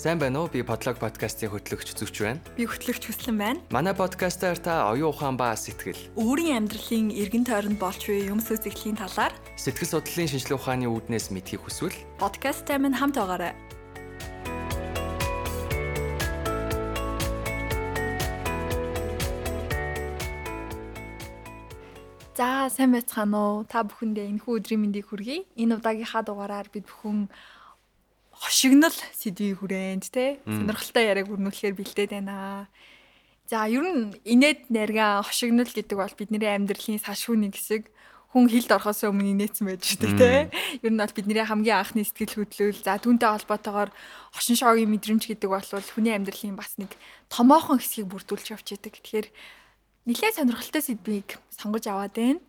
Сайн байна уу? Би Poдлog подкастын хөтлөгч зүгч байна. Би хөтлөгч хүслэн байна. Манай подкастаар та оюун ухаан ба сэтгэл, Өөрийн амьдралын эргэн тойронд болж буй юм сүзэглийн талаар сэтгэл судлалын шинжилгээ ухааны үүднээс мэдхийг хүсвэл подкасттай минь хамт байгаарай. За сайн байцгаана уу? Та бүхэндээ энэхүү өдрийн мэндийг хүргэе. Энэ удаагийнхаа дугаараар бид бүхэн хошигнол сэдвийг хүрээнд те сонирхолтой яриаг өрнүүлэхээр бэлдээд байна. За ер нь инээд нарга хошигнол гэдэг бол бидний амьдралын сашгүй нэг хэсэг хүн хилд орохоос өмнө инээсэн байж байдаг те. Ер нь бол бидний хамгийн анхны сэтгэл хөдлөл за түүнтэй холбоотойгоор хошин шогийн мэдрэмж гэдэг бол хүний амьдралын бас нэг томоохон хэсгийг бүрдүүлж явж байдаг. Тэгэхээр нэлээд сонирхолтой сэдвийг сонгож аваад байна.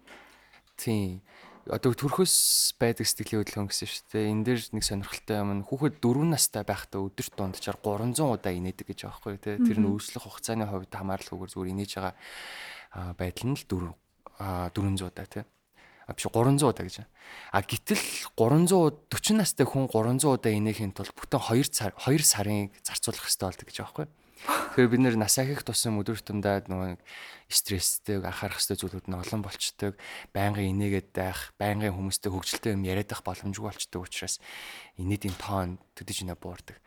тийм одоо төрхөөс байдаг сэтгэлийн хөдөлгөөн гэсэн шүү дээ. Энэ дээр нэг сонирхолтой юм нь хүүхэд 4 настай байхдаа өдөрт дунджаар 300 удаа инээдэг гэж байгаа байхгүй тий. Тэр нь өөрчлөх хугацааны хувьд хамаарлахгүйгээр зүгээр инээж байгаа байдал нь л 4 400 удаа тий. А биш 300 удаа гэж. А гэтэл 300 40 настай хүн 300 удаа инээхийн тулд бүтэн 2 сар 2 сарын зарцуулах хэрэгтэй болдог гэж байгаа байхгүй. Тэгэхээр бид нэр насаа их тусам өдөр тутамдаа нөгөө стресстэй анхаарах хэрэгтэй зүйлүүд нь олон болчдөг. Байнгын инээгээд байх, байнгын хүмүүстэй хөвгөлтэй юм яриад байх боломжгүй болчдөг учраас инээдийн тоон төдөж инээ буурдаг.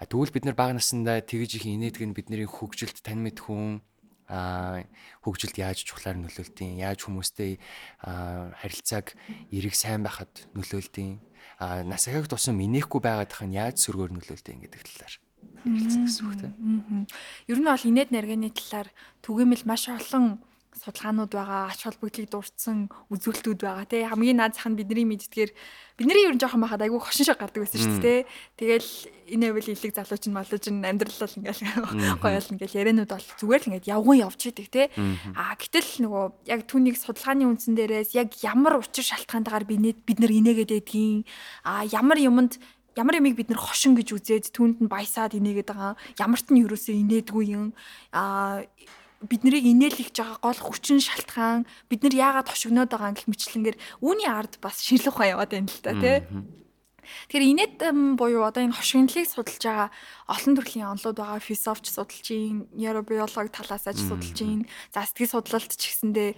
А тэгвэл бид нар бага насндаа тэгж их инээдэг нь бидний хөгжилд тань мэд хүн а хөгжилд яаж чухлаар нөлөөлдөйн яаж хүмүүстэй харилцааг эрэг сайн байхад нөлөөлдөйн а насаахыг тусам инехгүй байгаад хань яаж сөргөөр нөлөөлдөйн гэдэг талаар хэлсэн гэсэн үг тийм. Ер нь бол инээд нарганы талаар түгээмэл маш олон судалгаанууд байгаа, ач холбогдлыг дурдсан үзүүлэлтүүд байгаа тий. Хамгийн наад зах нь бидний мэддгээр бидний ер нь жоохон байхад айгүй хошин шог гардаг байсан шүү дээ. Тэгэл энэ байвал илэг залууч нь малууч нь амьдрал бол ингээл гоёл ингээл яриануд бол зүгээр л ингээд явган явж идэг тий. Аа гэтэл нөгөө яг түүнийг судалгааны үндсэн дээрээс яг ямар учир шалтгаантайгаар бид бид нар инээгээд байдгийг аа ямар юмд ямар ямиг бид нэр хошин гэж үзээд түүнд нь баясаад инээгээд байгаа. Ямарт нь юусоо инээдгүй юм. А бид нарыг инээлгэж байгаа гол хүчин шалтгаан. Бид нар яагаад хошигноод байгаа гэх мэтлэнгээр үүний ард бас шинжлэх ухаан яваад байна л та тий Тэгэхээр инээд буюу одоо энэ хошигнлыг судалж байгаа олон төрлийн онлууд байгаа. Философч судалж ийн, нейробиолог талаас аж судалж ийн. За сэтгэл судлалт ч гэсэндээ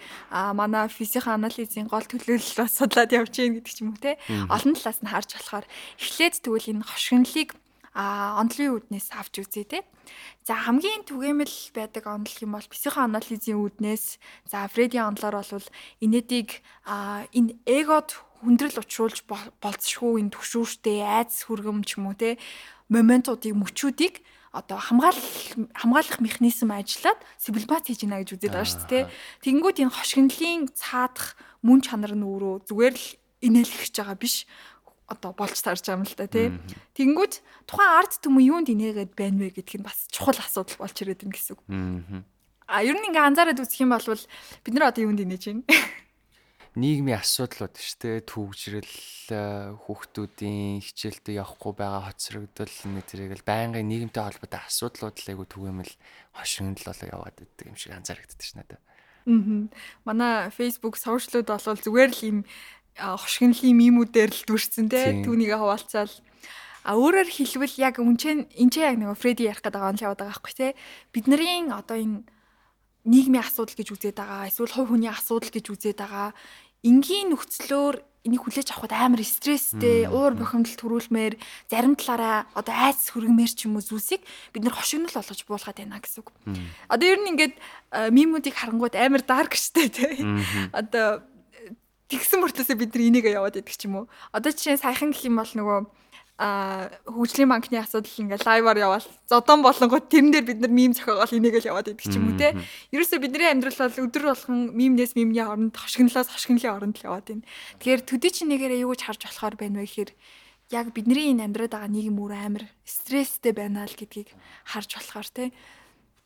манай физик анализийн гол төлөөлөл бас судлаад явж ийн гэдэг ч юм уу те. Олон талаас нь харж болохоор эхлээд тэгвэл энэ хошигнлыг а онлын үүднээс авч үзье те. За хамгийн түгээмэл байдаг онол юм бол психоанализийн үүднээс за Фредийн онлоор бол инээдийг а энэ эгод хүндрэл учруулж болцшгүй энэ төвшүүртэй айц хүргэм ч юм уу те моментуудыг мөчүүдийг одоо хамгаалах хамгаалах механизм ажиллаад симбилбац хийж гинэ гэж үзээд байгаа шүү дээ. Тэгэнгүүт энэ хошигнлын цаадах мөн чанар нь өөрөө зүгээр л инээлгэж байгаа биш одоо болж тарж байгаа юм л да тий. Тэгэнгүүт тухайн арт түмэн юунд инээгээд байна вэ гэдг нь бас чухал асуудал болж ирээд байна гэсэн үг. Аа ер нь ингээ анзаараад үзэх юм бол бид нар одоо юунд инээж байна? нийгмийн асуудлууд шүү дээ төвжрэл хүүхдүүдийн хичээлдээ явахгүй байгаа хоцрогдол нэг зэрэг л байнгын нийгэмтэй холбоотой асуудлууд л айгу түгээмэл хошигнол болоо яваад байдаг юм шиг анзаарэгддэг ш надад. Аа. Манай Facebook сошиалууд бол зүгээр л ийм хошигнлын мимүүдээр л дүрцэн те түүнийг хаваалцаал. А өөрөөр хэлбэл яг үнчэн энэ яг нэг Фреди ярих гэдэг онл яваад байгаа байхгүй те. Бидний одоо энэ нийгмийн асуудал гэж үзээд байгаа эсвэл хувь хүний асуудал гэж үзээд байгаа энгийн нөхцлөөр энийг хүлээж авахд амар стресстэй, уур бухимдал төрүүлмээр, зарим талаараа одоо айц хөргмээр ч юм уу зүйлсийг бид нар хошигнол болгож буулгаад байна гэсэн үг. Одоо ер нь ингээд мимүүдийг харангууд амар дарк штэ тий. Одоо тэгсэн мөртлөөсөө бид нар энийг яваад идэх ч юм уу. Одоо жишээ саяхан гэх юм бол нөгөө а хөгжлийн банкны асуудал ингээ лайваар яваал зодон болонгууд тэрэн дээр бид нар мим зохиогоол энийг л яваад идэх ч юм уу те. Ерөөсө бидний амьдрал бол өдөр болгон мимнээс мимний оронд хошигнолоос хошигнлын оронд л яваад байна. Тэгэхээр төдий чи нэгээрээ юу гэж харж болохоор байна вэ гэхээр яг бидний энэ амьдраад байгаа нийгэм өөр амар стресстэй байна л гэдгийг харж болохоор те.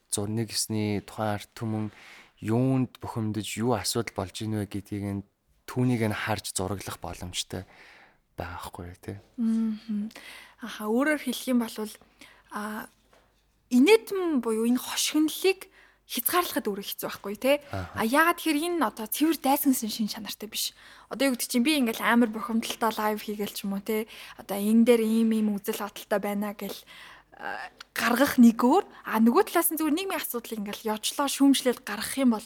Зурны гэсний тухайн арт түмэн юунд бухимдаж юу асуудал болж ийнвэ гэдгийг нь түүнийг нь харж зураглах боломжтой байгаа хгүй тий. Аха өөрөөр хэлэх юм бол а инээдм буюу энэ хошигнлыг хязгаарлахад өөрөө хэцүү байхгүй тий. А яагаад тэгэхээр энэ одоо цэвэр дайсансан шин чанартай биш. Одоо юу гэдэг чинь би ингээл амар бухимдалтай лайв хийгээл ч юм уу тий. Одоо энэ дээр ийм ийм үзэл бодолтой байна гэл гаргах нэг өөр а нөгөө талаас нь зүгээр нийгмийн асуудлыг ингээл явжлаа шүүмжлээд гаргах юм бол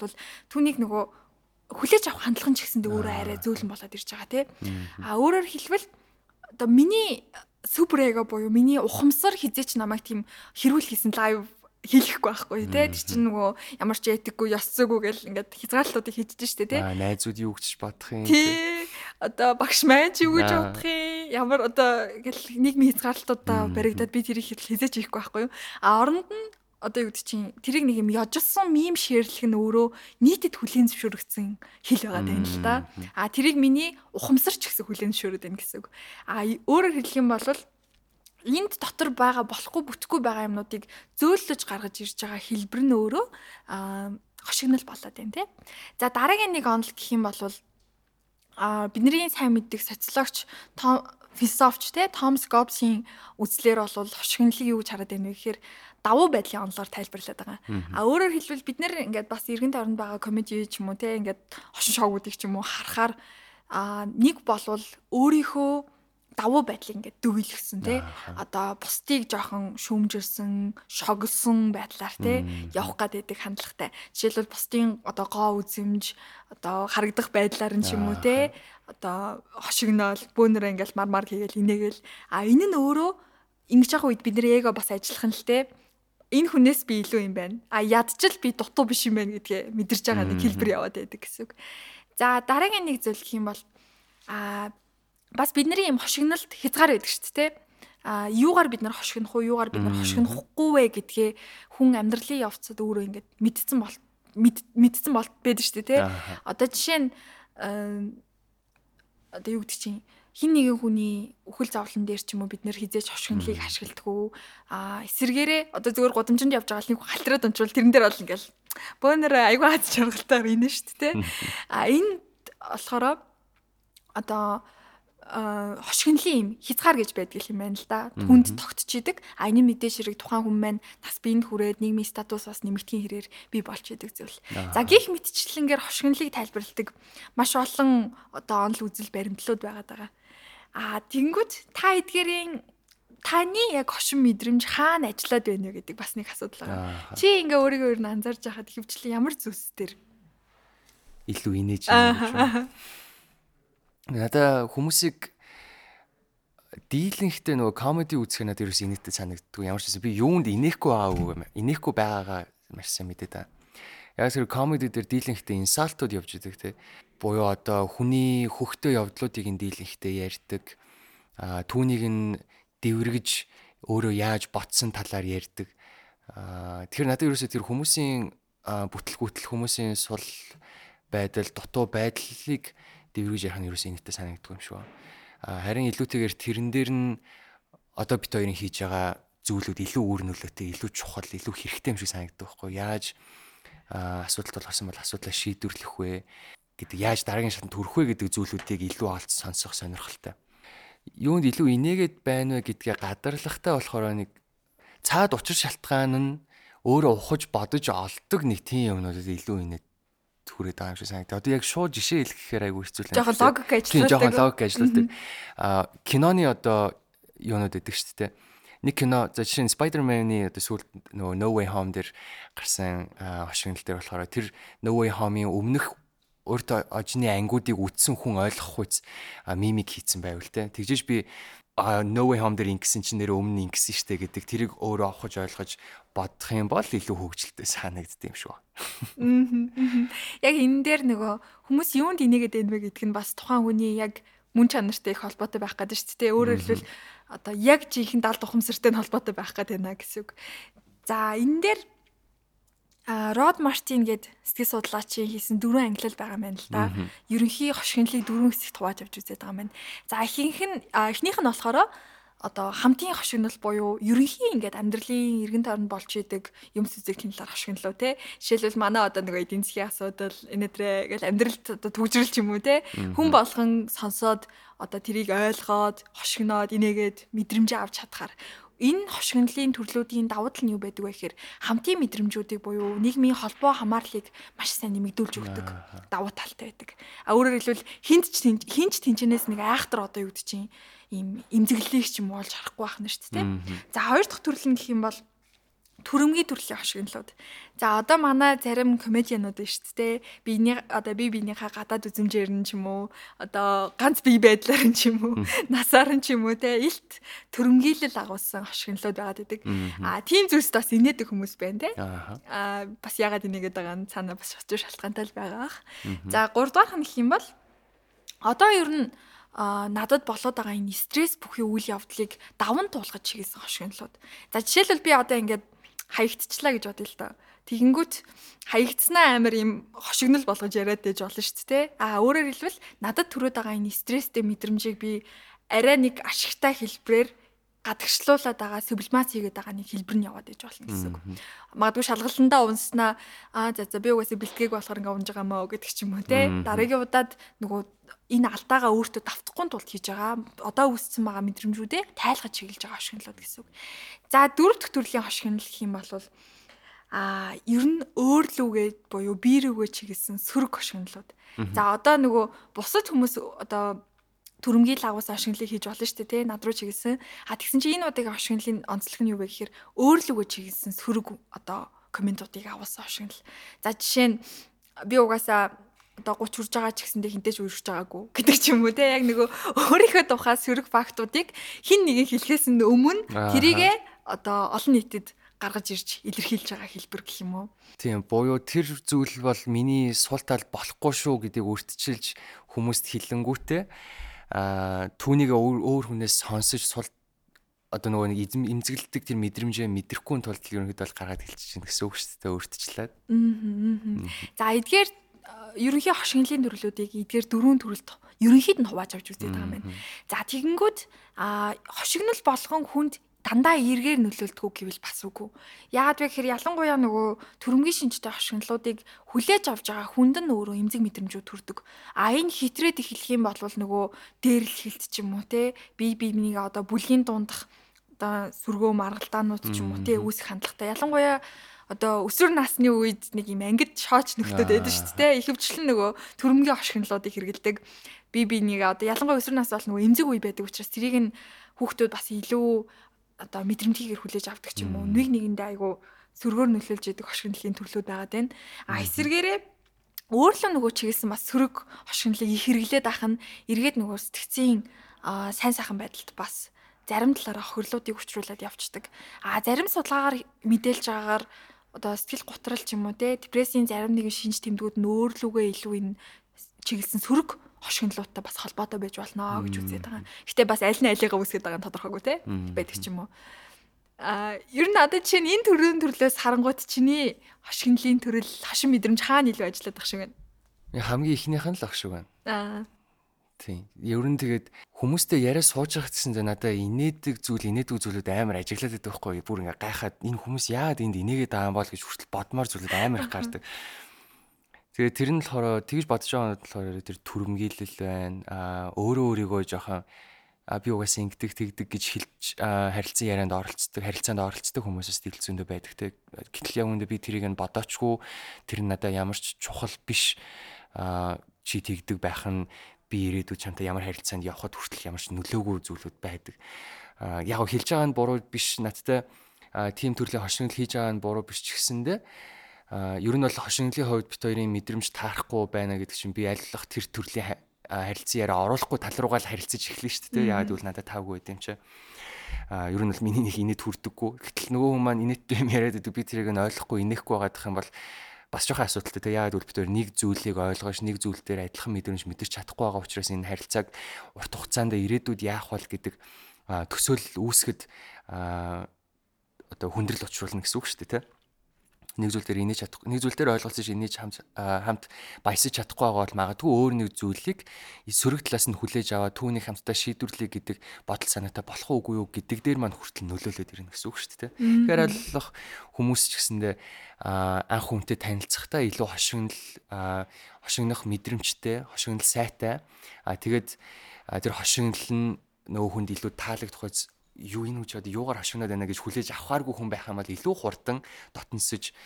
түүнийг нөгөө хүлээж авах хандлага ч гэсэндээ өөрөө арай зөөлөн болоод ирж байгаа тий. А өөрөөр хэлбэл одоо миний супер эго буюу миний ухамсар хизээч намайг тийм хэрүүл хийсэн лайв хийлэхгүй байхгүй тий. Тэр чинь нөгөө ямар ч этикгүй ёс зүйгүй гэл ингээд хязгаарлалтуудыг хийжэж штэ тий. Аа найзууд юу гэж бодох юм. Тий. Одоо багш маань ч юу гэж бодох юм. Ямар одоо гэл нийгмийн хязгаарлалтуудаа баригдаад би тэрийг хизээч хийхгүй байхгүй юу. А оронд нь одоо юу гэдэг чинь тэрийг нэг юм яжсан мим шеэрлэх нь өөрөө нийтэд хүлээн зөвшөөрөгдсөн хэл байгаа юм л да. А тэрийг миний ухамсарч гэсэн хүлээн зөвшөөрөд байна гэсэн үг. А өөрөөр хэлэх юм бол энд дотор байгаа болохгүй бүтэхгүй байгаа юмнуудыг зөөлөж гаргаж ирж байгаа хэлбэр нь өөрөө хошигнол болоод байна тий. За дараагийн нэг онол гэх юм бол а бидний сайн мэддэг социологч философч те Томас Гоббсийн үзлэр бол хошигнолыг юу гэж хараад байна вэ гэхээр давуу байдлын онолоор тайлбарлаад байгаа. А өөрөөр хэлбэл бид нэр ингээд бас эргэн тойронд байгаа комеди ч юм уу те ингээд хошин шоугуудыг ч юм уу харахаар а нэг болвол өөрийнхөө давуу байдлыг ингээд дүгийлгсэн тий одоо бусдыг жоохон шүүмжирсэн шогсон байдлаар тий явах гэдэг хандлагатай. Жишээлбэл бусдын одоо гоо үзэмж одоо харагдах байдлаар нь ч юм уу тий одоо хошигнол бөөнөрөө ингээд мар мар хийгээл инээгээл а энэ нь өөрөө ингэж явах үед бид нэр эго бас ажиллах нь л тий энэ хүнээс би илүү юм байна. А ядчил би дутуу биш юм байна гэдгээ мэдэрч байгаа нэг хэлбэр яваад байдаг гэсэн үг. За дараагийн нэг зүйл гэх юм бол а бас бидний юм хошигнолд хязгаар байдаг шүү дээ. А юугаар бид нар хошигнох уу, юугаар бид нар хошигнохгүй вэ гэдгээ хүн амьдралын явцад өөрөө ингээд мэдсэн бол мэдсэн болт байдаг шүү дээ, тэ. Одоо жишээ нь одоо юу гэдэг чинь хин нэгэн хүний үхэл зовлон дээр ч юм уу бид нэр хизээч хошигнлыг ашигладаг. А эсэргээрээ одоо зөвхөн гудамжинд явж байгаа нэг халтраад унчвал тэрэн дээр бол ингээл бөөнөр айгүй хаз чаргалтаар инэ шүү дээ. А энд болохоор одоо хошигнлын юм хязгаар гэж байдаг юм байна л да. Хүнд тогтчихидэг. А энэ мэдээж хэрэг тухайн хүн маань нас биенд хүрээд нийгмийн статус бас нэмэгдхийн хэрээр бий болж идэг зүйл. За гих мэдчлэнгээр хошигнлыг тайлбарладаг маш олон одоо онол үзэл баримтлууд байгаад байгаа. А тэнгууд та эдгэрийн таны яг хошин мэдрэмж хаана ажиллаад байна вэ гэдэг бас нэг асуудал байгаа. Чи ингээ өөрийгөө ер нь анзаарж байхад хөвчлэн ямар зүйлс төр илүү инээж юм. Надаа хүмүүсийг дийлэнхтэй нөгөө комеди үзэх надад ерөөс инээдтэй санагддаг. Ямар ч байсан би юунд инехгүй байгаагүй инехгүй байгаагаа маш сайн мэдээ та. Яг тэр комеди дээр дийлэнхтэй инсалтууд явж идэг те. Буюу одоо хүний хөхтөө явдлуудыг ин дийлэнхтэй ярьдаг. А түүнийг нь дэвэргэж өөрөө яаж ботсон талаар ярьдаг. А тэгэхээр надад ерөөсөө тэр хүмүүсийн бүтлгүүтэл хүмүүсийн сул байдал, дутуу байдлыг дэврэж ярих нь ерөөсөө энэтэй санагддаг юм шиг байна. Харин илүүтэйгээр тэрэн дээр нь одоо бит хоёрын хийж байгаа зүйлүүд илүү үр нөлөөтэй, илүү чухал, илүү хэрэгтэй юм шиг санагддаг байхгүй яаж асуудалт болгосон бол асуудлаа шийдвэрлэх вэ гэдэг яаж дараагийн шатанд хүрэх вэ гэдэг зүйлүүдийг илүү олж сонсох сонирхолтой. Юунд илүү инээгээд байна вэ гэдгээ гадарлахтай болохоор нэг цаад учир шалтгаан нь өөрөө ухаж бодож олдог нэг тийм юмнуудад илүү инээд хүрээд байгаа юм шиг санагдав. Одоо яг шууд жишээ хэлэхээр айгүй хэцүү л байна. Жохон логик ажилладаг. Жохон логик ажилладаг. Аа киноны одоо юунууд өгдөг шүү дээ. Нэг кино за жишээ нь Spider-Man-ы одоо сүүлд нөгөө No Way Home дээр гарсан хошигнол дээр болохоор тэр No Way Home-ийн өмнөх өөртөө ожны ангиудыг үтсэн хүн ойлгох хүч мимик хийцэн байвал те. Тэгжээж би No Way Home дээр ингэсэн чинь нэр өмнө ингэсэн штэ гэдэг тэрийг өөрөө авахж ойлгож бодох юм бол илүү хөвгөлтэй санагдд юм шүү. Яг энэ дээр нөгөө хүмүүс юунд инээгээд байна вэ гэдг нь бас тухайн хүний яг мөн чанартай их холбоотой байх гэдэг шүү дээ. Өөрөөр хэлбэл одоо яг жинхэнэ далд ухамсартай холбоотой байх гэдэг байна гэсэн үг. За энэ дээр А Род Мартин гээд сэтгэл судлаачийн хийсэн дөрвөн ангилал байгаа юм байна л да. Ерөнхий хошигнлыг дөрвөн хэсэгт хувааж авч үзээд байгаа юм байна. За ихийнх нь эхнийх нь болохоор одоо хамтын хошигнол буюу ерөнхий ингээд амьдралын эргэн тойронд болж идэг юм сүзэгчийн талаар хошигнолоо те. Жишээлбэл манай одоо нэг эдийн засгийн асуудал энэтрэ гэл амьдралд одоо төвжрэл ч юм уу те. Хүн болгон сонсоод одоо тэрийг ойлгоод хошигноод инээгээд мэдрэмжээ авч чадхаар энэ хошигнолын төрлүүдийн давуу тал нь юу байдаг вэ гэхээр хамтын мэдрэмжүүдийг буюу нийгмийн холбоо хамаарлыг маш сайн нэмэгдүүлж өгдөг давуу талтай байдаг. А өөрөөр хэлбэл хинт ч хинч тэнчнээс нэг айхтар одоо юу гэдэг чинь ийм имзэглэлийг ч юм уу олж харахгүй байх нь шүү дээ. За хоёр дахь төрөл нь гэх юм бол төрөмгийн төрлийн хошигнолууд. За одоо манай зарим комедианууд нь шүү дээ. Биений одоо би биенийхээ гадаад үзмжээр нь ч юм уу, одоо ганц бие байдлаар нь ч юм уу, насаар нь ч юм уу те илт төрөмгийлэл агуулсан хошигнолууд байгаад байдаг. А тийм зүйлс бас инээдэг хүмүүс байна те. А бас ягаад инээгээд байгаа нь цаана бас очиж шалтгаантай л байгаа. За 3 дугаарх нь гэх юм бол одоо ер нь а надад болоод байгаа энэ стресс бүхий үйл явдлыг даван туулгаж чиглэсэн хошигнолууд. За жишээлбэл би одоо ингээд хаягдчихлаа гэж бодъё л доо. Тэгэнгүүт хаягдснаа амар юм хошигнол болгож яриад байж болно шүү дээ. А өөрөөр хэлбэл надад төрөөд байгаа энэ стресстэй мэдрэмжийг би арай нэг ашигтай хэлбэрээр гадагшлуулаад байгаа сублимац хийгээд байгаа нэг хэлбэр нь яваад иж болно гэсэн үг. Магадгүй шалгалтандаа унснаа аа за за би угаасаа бэлтгээг болохоор ингээ унж байгаа мó гэдэг ч юм уу те. Дараагийн удаад нөгөө энэ алдаагаа өөртөө давтахгүй тулд хийж байгаа одоо үүссэн байгаа мэдрэмжүүдээ тайлгаж чиглэж байгаа хошигнолууд гэсэн үг. За дөрөв дэх төрлийн хошигнол гэх юм бол а ер нь өөрлөвгээд буюу биирүүгээ чиглэсэн сөрөг хошигнолууд. За одоо нөгөө бусад хүмүүс одоо төрөмгийн лагуус хошигнолыг хийж болно шүү дээ тий над руу чиглэсэн. А тэгсэн чинь энэ удаагийн хошигнолын онцлог нь юу вэ гэхээр өөрлөвөө чиглэсэн сөрөг одоо комментуудыг авуулсан хошигнол. За жишээ нь би угаасаа одоо 30 хүрж байгаа ч гэсэндээ хинтэж үргэлж байгаагүй гэдэг ч юм уу те яг нөгөө өөрийнхөө тухай сөрөг фактуудыг хин нэгэн хэлхээс өмнө тэрийгэ одоо олон нийтэд гаргаж ирж илэрхийлж байгаа хэлбэр гэх юм уу. Тийм буюу тэр зүйл бол миний сул тал болохгүй шүү гэдгийг өртчилж хүмүүст хэлэнгүүтээ түүнийг өөр хүнээс сонсож сул одоо нөгөө нэг имзэглэдэг тэр мэдрэмжээ мэдрэхгүй тулд ерөнхийдөө бол гаргаад хэлчихэж гин гэсэн үг шүү дээ өөртчлээд. За эдгээр ерөнхий хошигнлын төрлүүдийг эдгээр дөрвөн төрөлд ерөнхийд нь хувааж авч байгаа юм байна. За тэгэнгүүт хошигнол болгон хүнд дандаа эргээр нөлөөлдөг гэвэл бас үгүй. Яагаад вэ гэхээр ялангуяа нөгөө төрөмгийн шинжтэй хошигнлуудыг хүлээж авч байгаа хүнд нь өөрөө эмзэг мэдрэмжүүд төрдөг. А энэ хитрээд эхлэх юм бол нөгөө дээрлэл хилт ч юм уу те бие биенийг одоо бүлгийн дундах одоо сүргөө маргалдаанууд ч юм уу те үүсэх хандлагатай. Ялангуяа одоо өсвөр насны үед нэг юм ангид шооч нөхдөд байдаг шүү дээ. Ихэвчлэн нөгөө төрөмгийн хошигнлуудыг хэрэгэлдэг. Би би нэг одоо ялангуяа өсвөр нас бол нөгөө эмзэг үе байдаг учраас тэрийг нь хүүхдүүд бас илүү одоо мэдрэмтгийгээр хүлээж авдаг ч юм уу. Нэг нэгэндээ айгу сөргөөр нөлөөлж яадаг хошигнлын төрлүүд байгаад байна. А эсвэргээрээ өөрлөө нөгөө чиглэсэн бас сөрөг хошигнлыг их хэрэглээд ах нь эргээд нөгөө сэтгцийн сайн сайхан байдалд бас зарим талаараа хөрлүүдийг учруулад явцдаг. А зарим судалгаагаар мэдээлж байгаагаар одоо сэтгэл готрал ч юм уу те депрессийн зарим нэгэн шинж тэмдгүүд нь өөрлөгөө илүү энэ чиглэсэн сөрөг хошигнлуудтай бас холбоотой байж болно гэж үзээд байгаа. Гэтэ бас аль нь алигаа үсгээд байгаа нь тодорхойгүй те байдаг ч юм уу. А ер нь одоо чинь энэ төрлийн төрлөөс харангуут чиний хошигнлын төрөл хашин мэдрэмж хаана илүү ажиллаад байх шиг байна. Хамгийн ихнийх нь л ах шиг байна. Аа Тийм. Ер нь тэгээд хүмүүстэй яриа сууж байгаа гэсэн чинь надаа инээдэг зүйл инээдэг зүйлүүд амар ажиглаад байдаг байхгүй бүр ингээ гайхаад энэ хүмүүс яагаад энд инээгээд байгаа юм бол гэж хүртэл бодмоор зүйлүүд амар их гардаг. Тэгээд тэр нь болохоор тэгж бодож байгаа нь болохоор тэр төрөмгийлэл байна. Аа өөрөө өөрийгөө жоохон а би угаасаа ингэдэг тэгдэг гэж хэлж харилцан ярианд оролцдог харилцаанд оролцдог хүмүүсээс дэлгцэндөө байдаг те гэтэл яг үүндээ би тэрийг нь бодоочгүй тэр нь надаа ямар ч чухал биш а чи тэгдэг байх нь би ирээдүйд чамтай ямар харилцаанд явхад хүртэл ямар ч нөлөөгүй зүйлүүд байдаг. А яг хэлж байгаа нь буруу биш надтай тийм төрлийн хошигнол хийж байгаа нь буруу биш ч гэсэндэ а ер нь бол хошигнолын хувьд бит хоёрын мэдрэмж таарахгүй байна гэдэг чинь би алилах тэр төрлийн харилцан яриа оруулахгүй тал руугаа л харилцаж эхлэв шүү дээ. Яг гэвэл надад тавгүй байт юм чи. А ер нь бол миний нэг инээд хүрдэггүй. Гэтэл нөгөө хүмүүс маань инээдтэй юм яриад байдаг. Би тэрийг нь ойлгохгүй инехгүй байгаадах юм бол бас жоохон асуудалтай. Тэгээ яагаад гэвэл бид нэг зүйлийг ойлгоош нэг зүйл дээр адилхан мэдрэмж мэдэрч чадахгүй байгаа учраас энэ харилцааг урт хугацаанд ирээдүйд яах вэ гэдэг төсөөлөл үүсгэд одоо хүндрэл учруулна гэсэн үг шүү дээ, тийм нэг зүйл дээр инээж чадахгүй нэг зүйл дээр ойлголцож инээж хамт хамт баясаж чадахгүй байгаа бол магадгүй өөр нэг зүйлийг сөрөг талаас нь хүлээж аваад түүний хамтдаа шийдвэрлэе гэдэг бодол санаатай болох уугүй юу гэдэг дээр маань хүртэл нөлөөлөд ирнэ гэсэн үг шүү дээ. Тэгэхээр аллах хүмүүс ч гэсэндээ анх хүнтэй танилцахдаа илүү хошигнол хошигнох мэдрэмжтэй хошигнол сайтай а тэгээд тэр хошигнол нь нөгөө хүнд илүү таалагдах юу энэ одоо юугаар хошигноод байна гэж хүлээж авахааргүй хүн байх юм бол илүү хурдан дотносож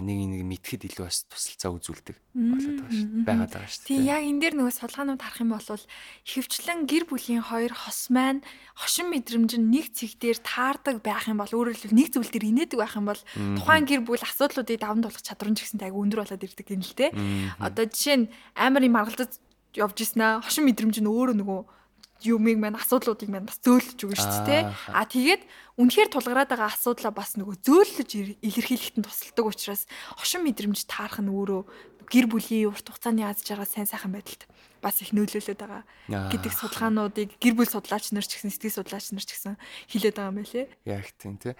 нэг нэг мэдхэд илүү бас тусалцаа үзүүлдэг болоод байгаа шүү дээ. Байгаад байгаа шүү дээ. Тийм яг энэ дээр нөгөө судалгаанууд харах юм бол хөвчлэн гэр бүлийн хоёр хос маань хошин мэдрэмж нь нэг цэг дээр таардаг байх юм бол өөрөөр хэлбэл нэг зүйл дээр инээдэг байх юм бол тухайн гэр бүл асуудлуудыг даван туулах чадвар нь ч гэсэн айгүй өндөр болоод ирдэг юм л те. Одоо жишээ нь амар юм аргалзаж явж ирсэн аа хошин мэдрэмж нь өөрөө нөгөө юмыг маань асуудлуудыг маань бас зөөлж өгнө шүү дээ. А тэгээд үнэхээр тулгараад байгаа асуудлаа бас нөгөө зөөлөж илэрхийлэхэд нь тусалдаг учраас хошин мэдрэмж таарах нь өөрөө гэр бүлийн урт хугацааны аз жаргал сайн сайхан байдалд бас их нөлөөлөд байгаа гэдэг судалгаануудыг гэр бүл судлаач нар ч гэсэн сэтгэл судлаач нар ч гэсэн хэлээд байгаа юм байлээ. Яг тийм тий.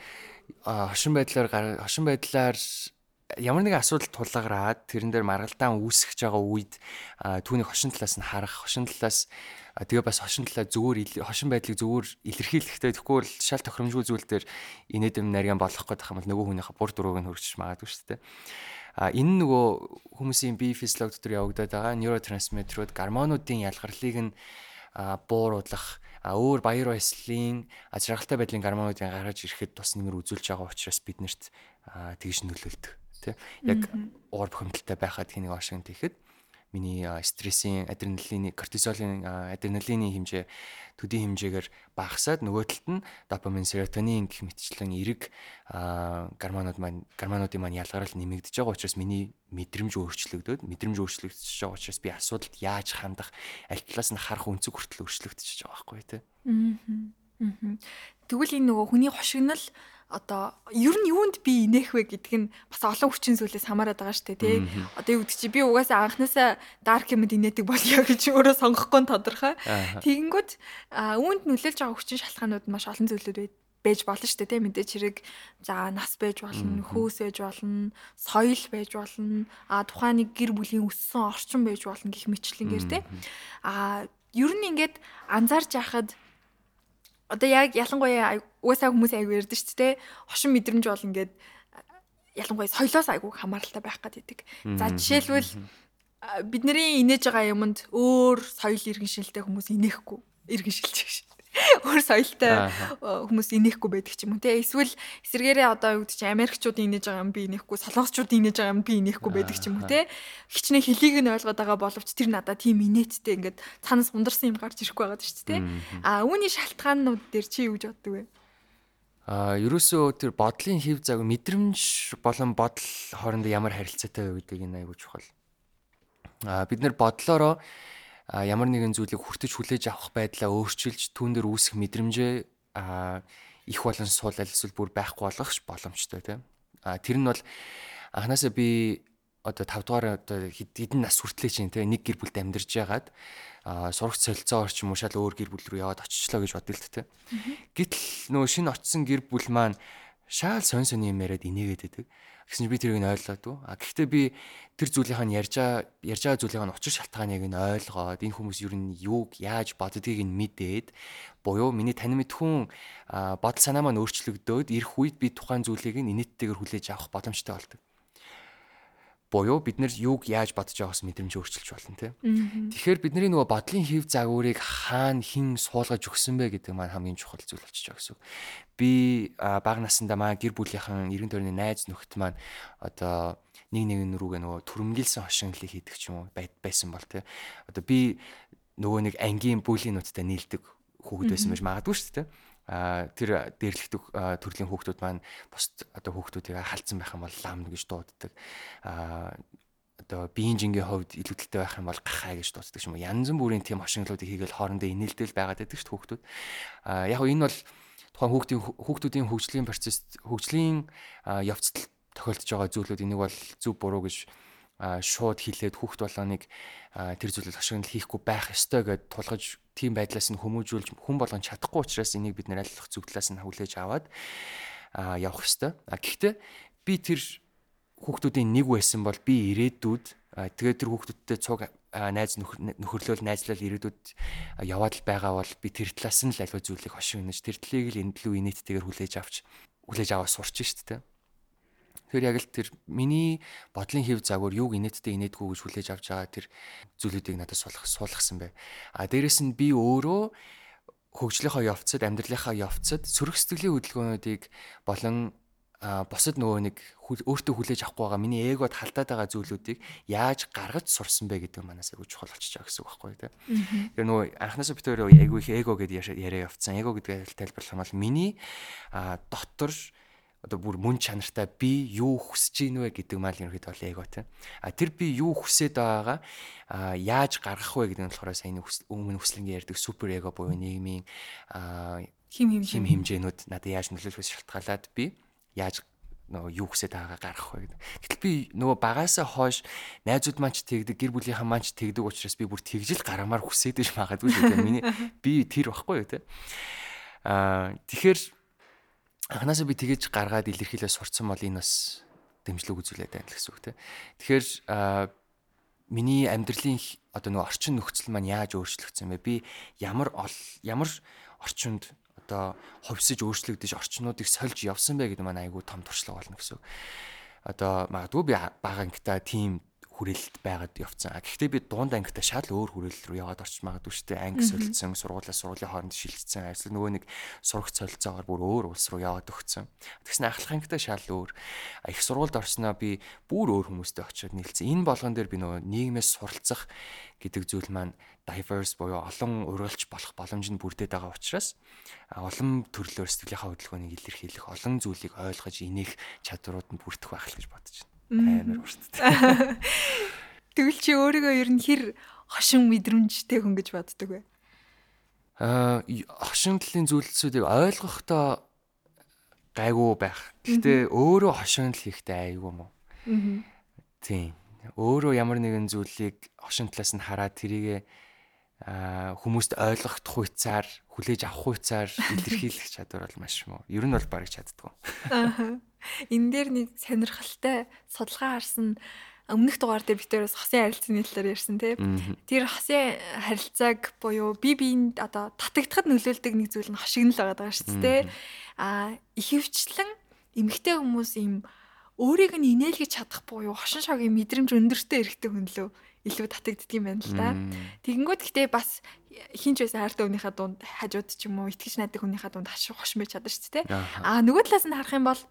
А хошин байдлаар хошин байдлаар ямар нэгэн асуудал тулгараад тэрэн дээр маргалдаан үүсгэж байгаа үед түүний хошин талаас нь харах, хошин талаас тэгээ бас хошин талаа зүгээр хошин байдлыг зүгээр илэрхийлэхтэй тэгэхгүй бол шал тохиромжгүй зүйл дээр инээдэм нарийн болох гэдэг юм бол нөгөө хүнийхээ бур дурууг нь хөргөж магадгүй шүү дээ. А энэ нөгөө хүмүүсийн бие физиологи дотор явагдаад байгаа нейротрансмиттерүүд гормонуудын ялгарлыг нь бууруулах өөр баяр баясгалын ажиргалтай байдлын гормонуудыг гаргаж ирэхэд тус нэмэр үзүүлж байгаа учраас биднэрт тэгж нөлөөлдөг тий. Яг уур бухимдалтай байхад хэнийг ошигт ихэд миний стрессийн адреналины кортизолын адреналины хэмжээ төдий хэмжээгээр багасаад нөгөө талд нь допамин серотонин гэх мэтчлэн эрэг гормонууд маань гормонуудын маань ялгарл нэмэгдэж байгаа учраас миний мэдрэмж өөрчлөгдөд мэдрэмж өөрчлөгдөж байгаа учраас би асуудалд яаж хандах аль талаас нь харах өнцөг хүртэл өөрчлөгдөж байгаа байхгүй тий. Тэгвэл энэ нөгөө хүний хошигнол одоо ер нь юунд би инех вэ гэдг нь бас олон хүчин зүйлээс хамаарат байгаа шүү дээ тий. Одоо юу гэдэг чи би угаасаа анханасаа дарк юмд инээдэг болё гэж өөрөө сонгохгүй тодорхой. Тэгэнгүүт үүнд нөлөөлж байгаа хүчин шалтгаанууд маш олон зүйлүүд байд байж болно шүү дээ тий. Мэдээч хэрэг за нас байж болно хөөс байж болно соёл байж болно а тухайн нэг гэр бүлийн өссөн орчин байж болно гэх мэтлэнгээр тий. А ер нь ингээд анзаарч яхад одоо яг ялангуяа уусаа хүмүүс айгу ярьдэн шүү дээ. Хошин мэдрэмж бол ингээд ялангуяа соёлоос айгу хамааралтай байх гэдэг. За жишээлбэл бидний инээж байгаа юмд өөр соёл иргэншилтэй хүмүүс инехгүй иргэншилж гэж өөр соёлтой хүмүүс инехгүй байдаг ч юм уу те? Эсвэл эсвэргээрээ одоо юу гэдэг чинь Америкчуудын инээж байгаа юм би инехгүй солонгосчуудын инээж байгаа юм би инехгүй байдаг ч юм уу те? Хичнээн хэлийг нь ойлгоод байгаа боловч тэр надад тийм инээдтэй ингээд цаанаас ундарсан юм гарч ирэхгүй байгаа шүү дээ а үүний шалтгаанууд дээр чи юу гэж боддог вэ? А ерөөсөө тэр бодлын хэв заг мэдрэмж болон бодол хоорондоо ямар харилцаатай вэ гэдэг энэ аягүй чухал. А бид нэр бодлороо ямар нэгэн зүйлийг хүртэж хүлээж авах байдлаа өөрчилж түүн дээр үүсэх мэдрэмжээ их болон суул альсвал бүр байхгүй болгох боломжтой тийм. А тэр нь бол анханасаа би одоо 5 дугаар одоо хэдэн нас хүртлээ чинь тийм нэг гэр бүлд амьдарч ягаад сурагч солилцоо орч юм уу шал өөр гэр бүл рүү яваад очичлоо гэж бодъё л тийм. Гэтэл нөгөө шинэ очисон гэр бүл маань шаал сонь сонь юм яриад инээгээд байдаг. Гэсэн чинь би тэрийг нь ойлгоогүй. А гэхдээ би тэр зүйлийнх нь ярьж ярьж байгаа зүйлийнх нь учир шалтгааныг нь ойлгоод энэ хүмүүс юу нь юуг яаж боддгийг нь мэдээд буюу миний тань мэд хүн бодол санаа маань өөрчлөгдөөд ирэх үед би тухайн зүйлийг нь инээдтэйгээр хүлээж авах боломжтой болдог буюу бид нар юуг яаж бодож байгаас мэдрэмж өөрчилж болно тийм. Тэгэхээр бидний нөгөө бодлын хэв загварыг хаана хэн суулгаж өгсөн бэ гэдэг маань хамгийн чухал зүйл болчихж байгаа гэсэн. Би бага насндаа маа гэр бүлийнхэн эргэн тойрны найз нөхд маань одоо нэг нэгэн рүүгээ нөгөө төрөмгийлсэн хошинглыг хийдэг ч юм уу байсан бол тийм. Одоо би нөгөө нэг ангийн бүлийн нуттай нийлдэг хүүхэд байсан байж магадгүй шүү дээ тэр дээрлэх төрлийн хүүхдүүд маань бусд одоо хүүхдүүдийг халдсан байх юм бол лам гэж дууддаг. Одоо биеийн жингийн хувьд илүүдэлтэй байх юм бол гахаа гэж дууддаг юм янз бүрийн тийм хошинглуудыг хийгээл хоорондоо инээлтэл байгаад байдаг шүү хүүхдүүд. Яг нь энэ бол тухайн хүүхдийн хүүхдүүдийн хөгжлийн процесс хөгжлийн явцдал тохиолдож байгаа зүйлүүд энийг бол зөв буруу гэж шууд хилээд хүүхд болгоныг тэр зүйлийг ашиглал хийхгүй байх ёстой гэд тулгаж тийм байдлаас нь хүмүүжүүлж хүн болгон чадахгүй учраас энийг бид нэр алилах зүг талаас нь хүлээж аваад явах ёстой. Гэхдээ би тэр хүүхдүүдийн нэг байсан бол би ирээдүйд тэгээд тэр хүүхдүүдтэй цуг найз нөхөрлөл найзлал ирээдүйд яваад л байгаа бол би тэр талаас нь л аливаа зүйлийг хошигнож тэр тлийг л төлөв инээдтэйгээр хүлээж авч хүлээж аваа сурч штэ Тэгэхээр яг л тэр миний бодлын хэв загвар юуг инээдтэй инээдгүй гэж хүлээж авч байгаа тэр зүйлүүдийг надад суулгах суулгасан бай. А дээрэс нь би өөрөө хөгжлийнхаа явцад амьдралынхаа явцад сөрөг сэтгэлийн хөдөлгөөнүүдийг болон босод нөгөө нэг өөртөө хүлээж авахгүй байгаа миний эгод халдаад байгаа зүйлүүдийг яаж гаргаж сурсан бэ гэдэг манаас айгүй чухал болчихж байгаа гэсэн үг байхгүй тий. Тэр нөгөө анхнаасаа өөрөө айгүй их эго гэдээ яриа явцсан. Эго гэдгээ тайлбарлах юм бол миний дотор одоо бүр мөн чанартай би юу хүсэж ийн вэ гэдэг мал ерөөд бол эго тий. А тэр би юу хүсээд байгаагаа яаж гаргах вэ гэдэг нь болохоор сайн өмнө хүслэнгийн ярьдаг супер эго буюу нийгмийн хим хим химжээнүүд надад яаж нөлөөлөхөөс шалтгаалаад би яаж нөгөө юу хүсэж байгаагаа гаргах вэ гэдэг. Гэтэл би нөгөө багаасаа хойш найзууд маань ч тэгдэг, гэр бүлийнхаа маань ч тэгдэг учраас би бүр тэгжил гаргамаар хүсээд биш магадгүй шүү дээ. Миний би тэр баггүй юу те. Аа тэгэхээр анханасаа би тэгэж гаргаад илэрхийлээ сурцсан бол энэ бас дэмжлэг үзүүлээд байна гэсэн үг тийм. Тэгэхээр миний амьдралын одоо нөгөө орчин нөхцөл маань яаж өөрчлөгдсөн бэ? Би ямар ямар орчинд одоо ховсож өөрчлөгдөж орчнуудыг сольж явсан бэ гэдэг маань айгүй том туршлага болно гэсэн. Одоо магадгүй би бага ангита тийм хүрээлэлд байгаад явцсан. Гэхдээ би дунд ангитай шал өөр хүрээлэл рүү яваад орч магадгүй шүү дээ. Анги солилцсон, сургуулиас сургуулийн хооронд шилжсэн. Эсвэл нөгөө нэг сурагч солилцоогоор бүр өөр улс руу яваад өгцөн. Тэгсэн ахлах ангитай шал өөр. Их сургуульд орсноо би бүр өөр хүмүүстэй очиод нийлцсэн. Энэ болгон дээр би нөгөө нийгмээс суралцах гэдэг зүйл маань diverse буюу олон ургалж болох боломж нь бүрдээд байгаа учраас олон төрлөөр сэтгэлийнхаа хөдөлгөөнийг илэрхийлэх, олон зүйлийг ойлгож инех чадварууд нь бүрдэх байх л гэж бодож байна амар урттай. Тэгвэл чи өөрийгөө ер нь хэр хошин мэдрэмжтэй хүн гэж боддог вэ? Аа хошин талын зүйлсүүдийг ойлгохдоо гайгүй байх. Гэхдээ өөрөө хошин л хийхтэй айгүй юм уу? Аа. Тийм. Өөрөө ямар нэгэн зүйлийг хошин талаас нь хараад тэрийгэ а хүмүүст ойлгох хуйцаар хүлээж авах хуйцаар илэрхийлэх чадвар бол маш муу. Ер нь бол барыг чаддгүй. Аа. Энэ дээр нэг сонирхолтой судалгаа харсан өмнөх дугаар дээр битээрээс хосын харилцааны талаар ярьсан тийм. Тэр хосын харилцааг буюу би биенд одоо татагдахад нөлөөлдөг нэг зүйл нь хошигнол байгаа даа шүү дээ. Аа ихэвчлэн эмэгтэй хүмүүс ийм өөрийг нь инээлгэж чадах буюу хошин шогийн мэдрэмж өндөртэй эрэхтэй хүн лөө илүү татагддаг юм байна л да. Тэгэнгүүт гэтээ бас хинч байсан хайртай хүнийхээ дунд хажууд ч юм уу итгэж найдаг хүнийхээ дунд хашиг хошмэж чадна шүү дээ. Аа нөгөө талаас нь харах юм бол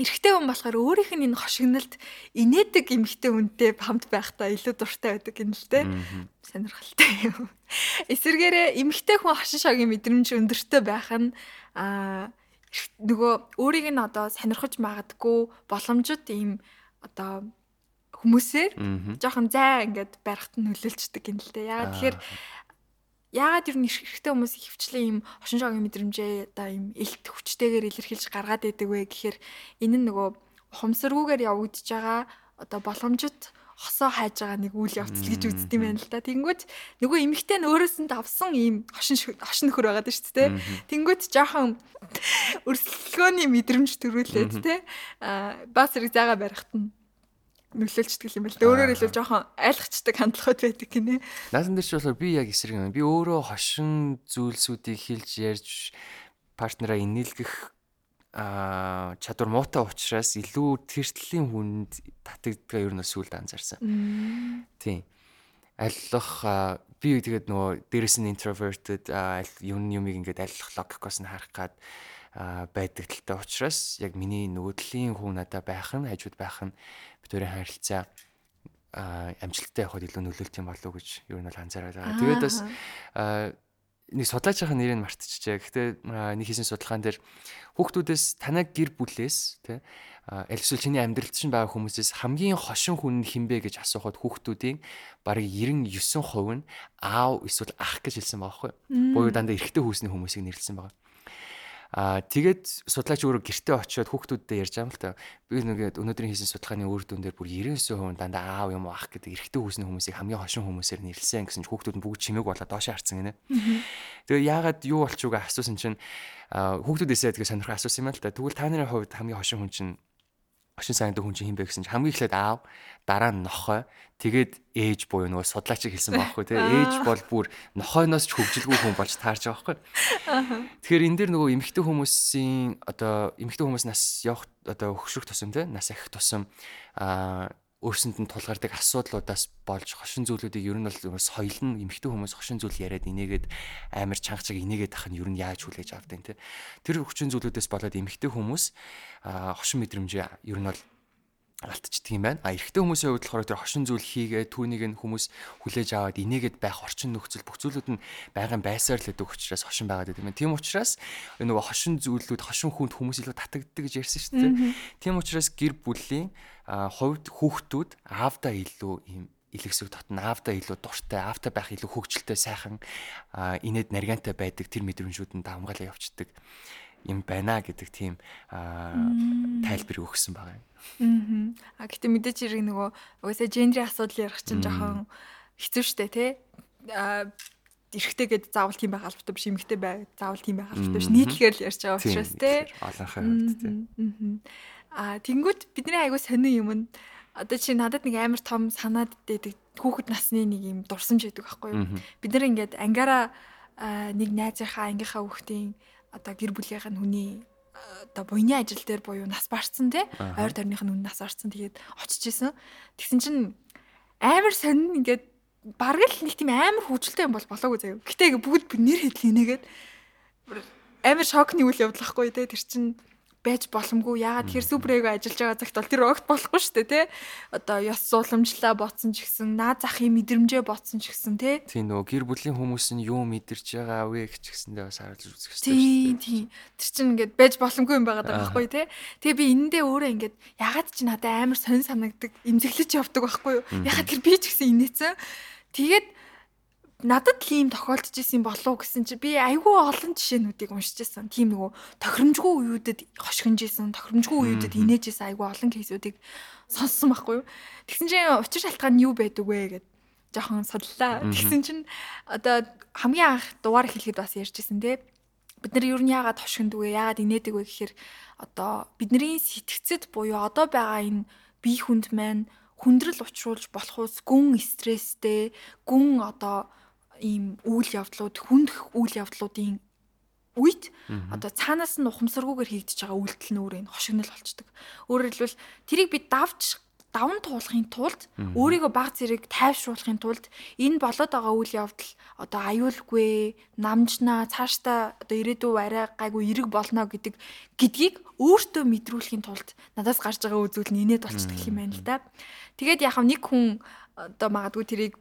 эрэгтэй хүн болохоор өөрийнх нь энэ хошигнолд инээдэг эмэгтэй хүнтэй хамт байхдаа илүү дуртай байдаг юм л те. Сонирхолтой юм. Эсвэргээрээ эмэгтэй хүн хошин шогийн мэдрэмж өндөртэй байх нь аа нөгөө өөрийг нь одоо сонирхож магадгүй боломжит ийм одоо хүмүүсээр жоохон зай ингээд барихт нөлөөлчдөг юм л те. Яагаад тэгэхээр яагаад ер нь эрхтэй хүмүүс хөвчлэн юм хошин шогийн мэдрэмжээ одоо юм элт хүчтэйгээр илэрхийлж гаргаад байдаг вэ гэхээр энэ нь нөгөө хумсргүйгээр явагдаж байгаа одоо боломжит хосоо хайж байгаа нэг үйл явц гэж үздэг юм байна л да. Тэнгүүт нөгөө эмэгтэй нь өөрөөс нь давсан ийм хошин хошин нөхөр байгаад шүү дээ. Тэнгүүт жоохон өрсөлдөөний мэдрэмж төрүүлээд те. Аа бас зэрэг зайгаа барихт нь нөлөөлчдөг юм байна л да. Өөрөөр хэлбэл жоохон айлгчдаг хандлагууд байдаг гинэ. Наасан дээр ч болохоор би яг эсрэг юм. Би өөрөө хошин зүйлсүүдийг хэлж ярьж партнераа инээлгэх а чадвар муутай учраас илүү тэртлийн хүнд татагдгаа ер нь сүлд анзаарсан. Тийм. Айлах би тэгээд нөгөө дээрэс нь introverted юм юмыг ингээд айлах логикоос нь харах гад байдаг талтай учраас яг миний нөгөөдлийн хүн надад байх нь хажууд байх нь битүүрийн харилцаа амжилттай явахад илүү нөлөөлт юм болов уу гэж ер нь бол анзаараад байгаа. Тэгээд бас нэг судлаачийн нэрийг мартчихжээ. Гэхдээ нэг хийсэн судалгаан дээр хүүхдүүдээс танай гэр бүлээс тий аль эсвэл чиний амьдралд чинь байгаа хүмүүсээс хамгийн хошин хүн хинбэ гэж асуухад хүүхдүүдийн бараг 99% нь аав эсвэл ах гэж хэлсэн байгаа байхгүй. Буюу дандаа эрэгтэй хүүсний хүмүүсийг нэрлсэн байгаа. Аа тэгээд судлаач өөрөө гэртээ очиод хүүхдүүдтэй ярьж байгаа юм л та. Би нэгээд өнөөдрийн хийсэн судалгааны үр дүн дээр бүр 99% дандаа аав юм уу ах гэдэг эрэгтэй хүүсний хүмүүсийг хамгийн хошин хүмүүсээр нэрлсэн гэсэн чинь хүүхдүүд нь бүгд чимээг болоод доошоо харцсан гинэ. Тэгээд яагаад юу болчихвоо асуусан чинь хүүхдүүдээсээ тэгээ сонирхол асуусан юм л та. Тэгвэл та нарын хувьд хамгийн хошин хүн чинь Хошин сайндаг хүн чинь хин бэ гэсэн чинь хамгийн эхлээд аав, дараа нь нохой, тэгээд ээж буюу нөгөө судлаачиг хэлсэн байхгүй тий. Ээж бол бүр нохойноос ч хөвжилгүй хүн болж таарч байгаа байхгүй. Тэгэхээр энэ дэр нөгөө эмэгтэй хүмүүсийн одоо эмэгтэй хүмүүс нас явах одоо хөгшрөх тусам тий нас ахих тусам аа өөрсөнд нь тулгардаг асуудлуудаас болж хошин зүйлүүдийг ер нь бол соёл нь эмхтэн хүмүүс хошин зүйл яриад инээгээд амар чангачиг инээгээд ах нь ер нь яаж хүлээж те. Тэр хүчин зүйлүүдээс болоод эмхтэн хүмүүс хошин мэдрэмж ер нь бол алдчихдаг юм байна. А эрэгтэй хүмүүсийн хувьд болохоор тэр хошин зүйл хийгээ түүнийг нь хүмүүс хүлээж аваад инээгээд байх орчин нөхцөл бүх зүйлүүд нь байгаан байсаар л гэдэг учраас хошин байгаад гэдэг юм. Тийм учраас нөгөө хошин зүйлүүд хошин хүнд хүмүүс илүү татагддаг гэж ярьсан шүү дээ. Тийм учраас гэр бүлийн хувьд хүүхдүүд аавдаа илүү ийм илгэсэг татна аавдаа илүү дуртай аавтай байх илүү хөвгчлөлтэй сайхан инээд наргантай байдаг тэр мэдрэмжүүд нь давмгаалаа явцдаг юм байна гэдэг тийм тайлбар өгсөн байгаа юм. Аа. Гэтээ мэдээж хэрэг нөгөө угаасаа гендрийн асуудал ярих чинь жоохон хэцүү шттэ тий. Аа эрэгтэй гэд заавал тийм байх албатай биш эмэгтэй бай заавал тийм байх албатай биш нийтлэгээр л ярьж байгаа учраас тий. Олонхоо тий. Аа тэнгууд бидний айгуу сонин юм нь одоо чи надад нэг амар том санаад дээдэг хүүхэд насны нэг юм дурсамж байдаг байхгүй юу. Бид нар ингээд ангаараа нэг найзынхаа ангийнхаа хүүхдийн одоо гэр бүлийнх нь хүний одоо буйны ажил дээр буюу нас барцсан тий ойр тойрных нь үн нас барцсан тэгээд очиж исэн. Тэгсэн чинь амар сонин ингээд бараг л нэг тийм амар хүчлээ юм бол болоогүй заяа. Гэтэ бүгд нэр хэдл инээгээд амар шокны үйл явдал ахгүй тий тэр чинь байж боломгүй. Яагаад тэр супер эго ажиллаж байгаа цагт бол тэр огт болохгүй шүү дээ, тий. Одоо ёс сууламжлаа ботсон ч гэсэн, наад захын мэдрэмжээ ботсон ч гэсэн, тий. Тийм нөгөө гэр бүлийн хүмүүс нь юу мэдэрч байгаа вэ гэж гэсэндээ бас харуулж үзэх хэрэгтэй шүү дээ. Тийм. Тэр чинь ингээд байж боломгүй юм байгаа байхгүй тий. Тэгээ би энэндээ өөрөө ингээд ягаад ч надад амар сонь санагдаг, имзэглэж явдаг байхгүй юу. Ягаад тэр би ч гэсэн инээсэн. Тэгээд надад л ийм тохиолдож исэн болов гэсэн чи би айгүй олон жишээнүүдийг уншиж исэн. Тийм нөгөө тохиромжгүй үеүүдэд хошигнж исэн, тохиромжгүй үеүүдэд инээж исэн айгүй олон кейсүүдийг сонссон байхгүй юу. Тэгсэн чинь учир шалтгаан нь юу байдаг вэ гэд жоохон судлаа. Тэгсэн чинь одоо хамгийн анх дугаар хэлэхэд бас ярьжсэн те. Бид нар юу нь яагаад хошигндаг вэ? Яагаад инээдэг вэ гэхээр одоо бидний сэтгцэд буюу одоо байгаа энэ бие хүнд маань хүндрэл учруулж болох ус гүн стресстэй, гүн одоо ийм үйл явдлууд хүндх үйл явдлуудын үед одоо цаанаас нь ухамсаргүйгээр хийгдэж байгаа үйлдэл нь өөрөө хошигнол болчдөг. Өөрөөр хэлбэл тэрийг би давж даван туулахын тулд өөрийгөө баг зэрэг тайвшруулахын тулд энэ болоод байгаа үйл явдал одоо аюулгүй намжнаа цаашдаа одоо ирээдүй арай гайгүй эрэг болно гэдэг гэдгийг өөртөө мэдрүүлэхийн тулд надаас гарч байгаа үзүүл нь инээд болчихдаг юм байна л да. Тэгээд яг нэг хүн одоо магадгүй тэрийг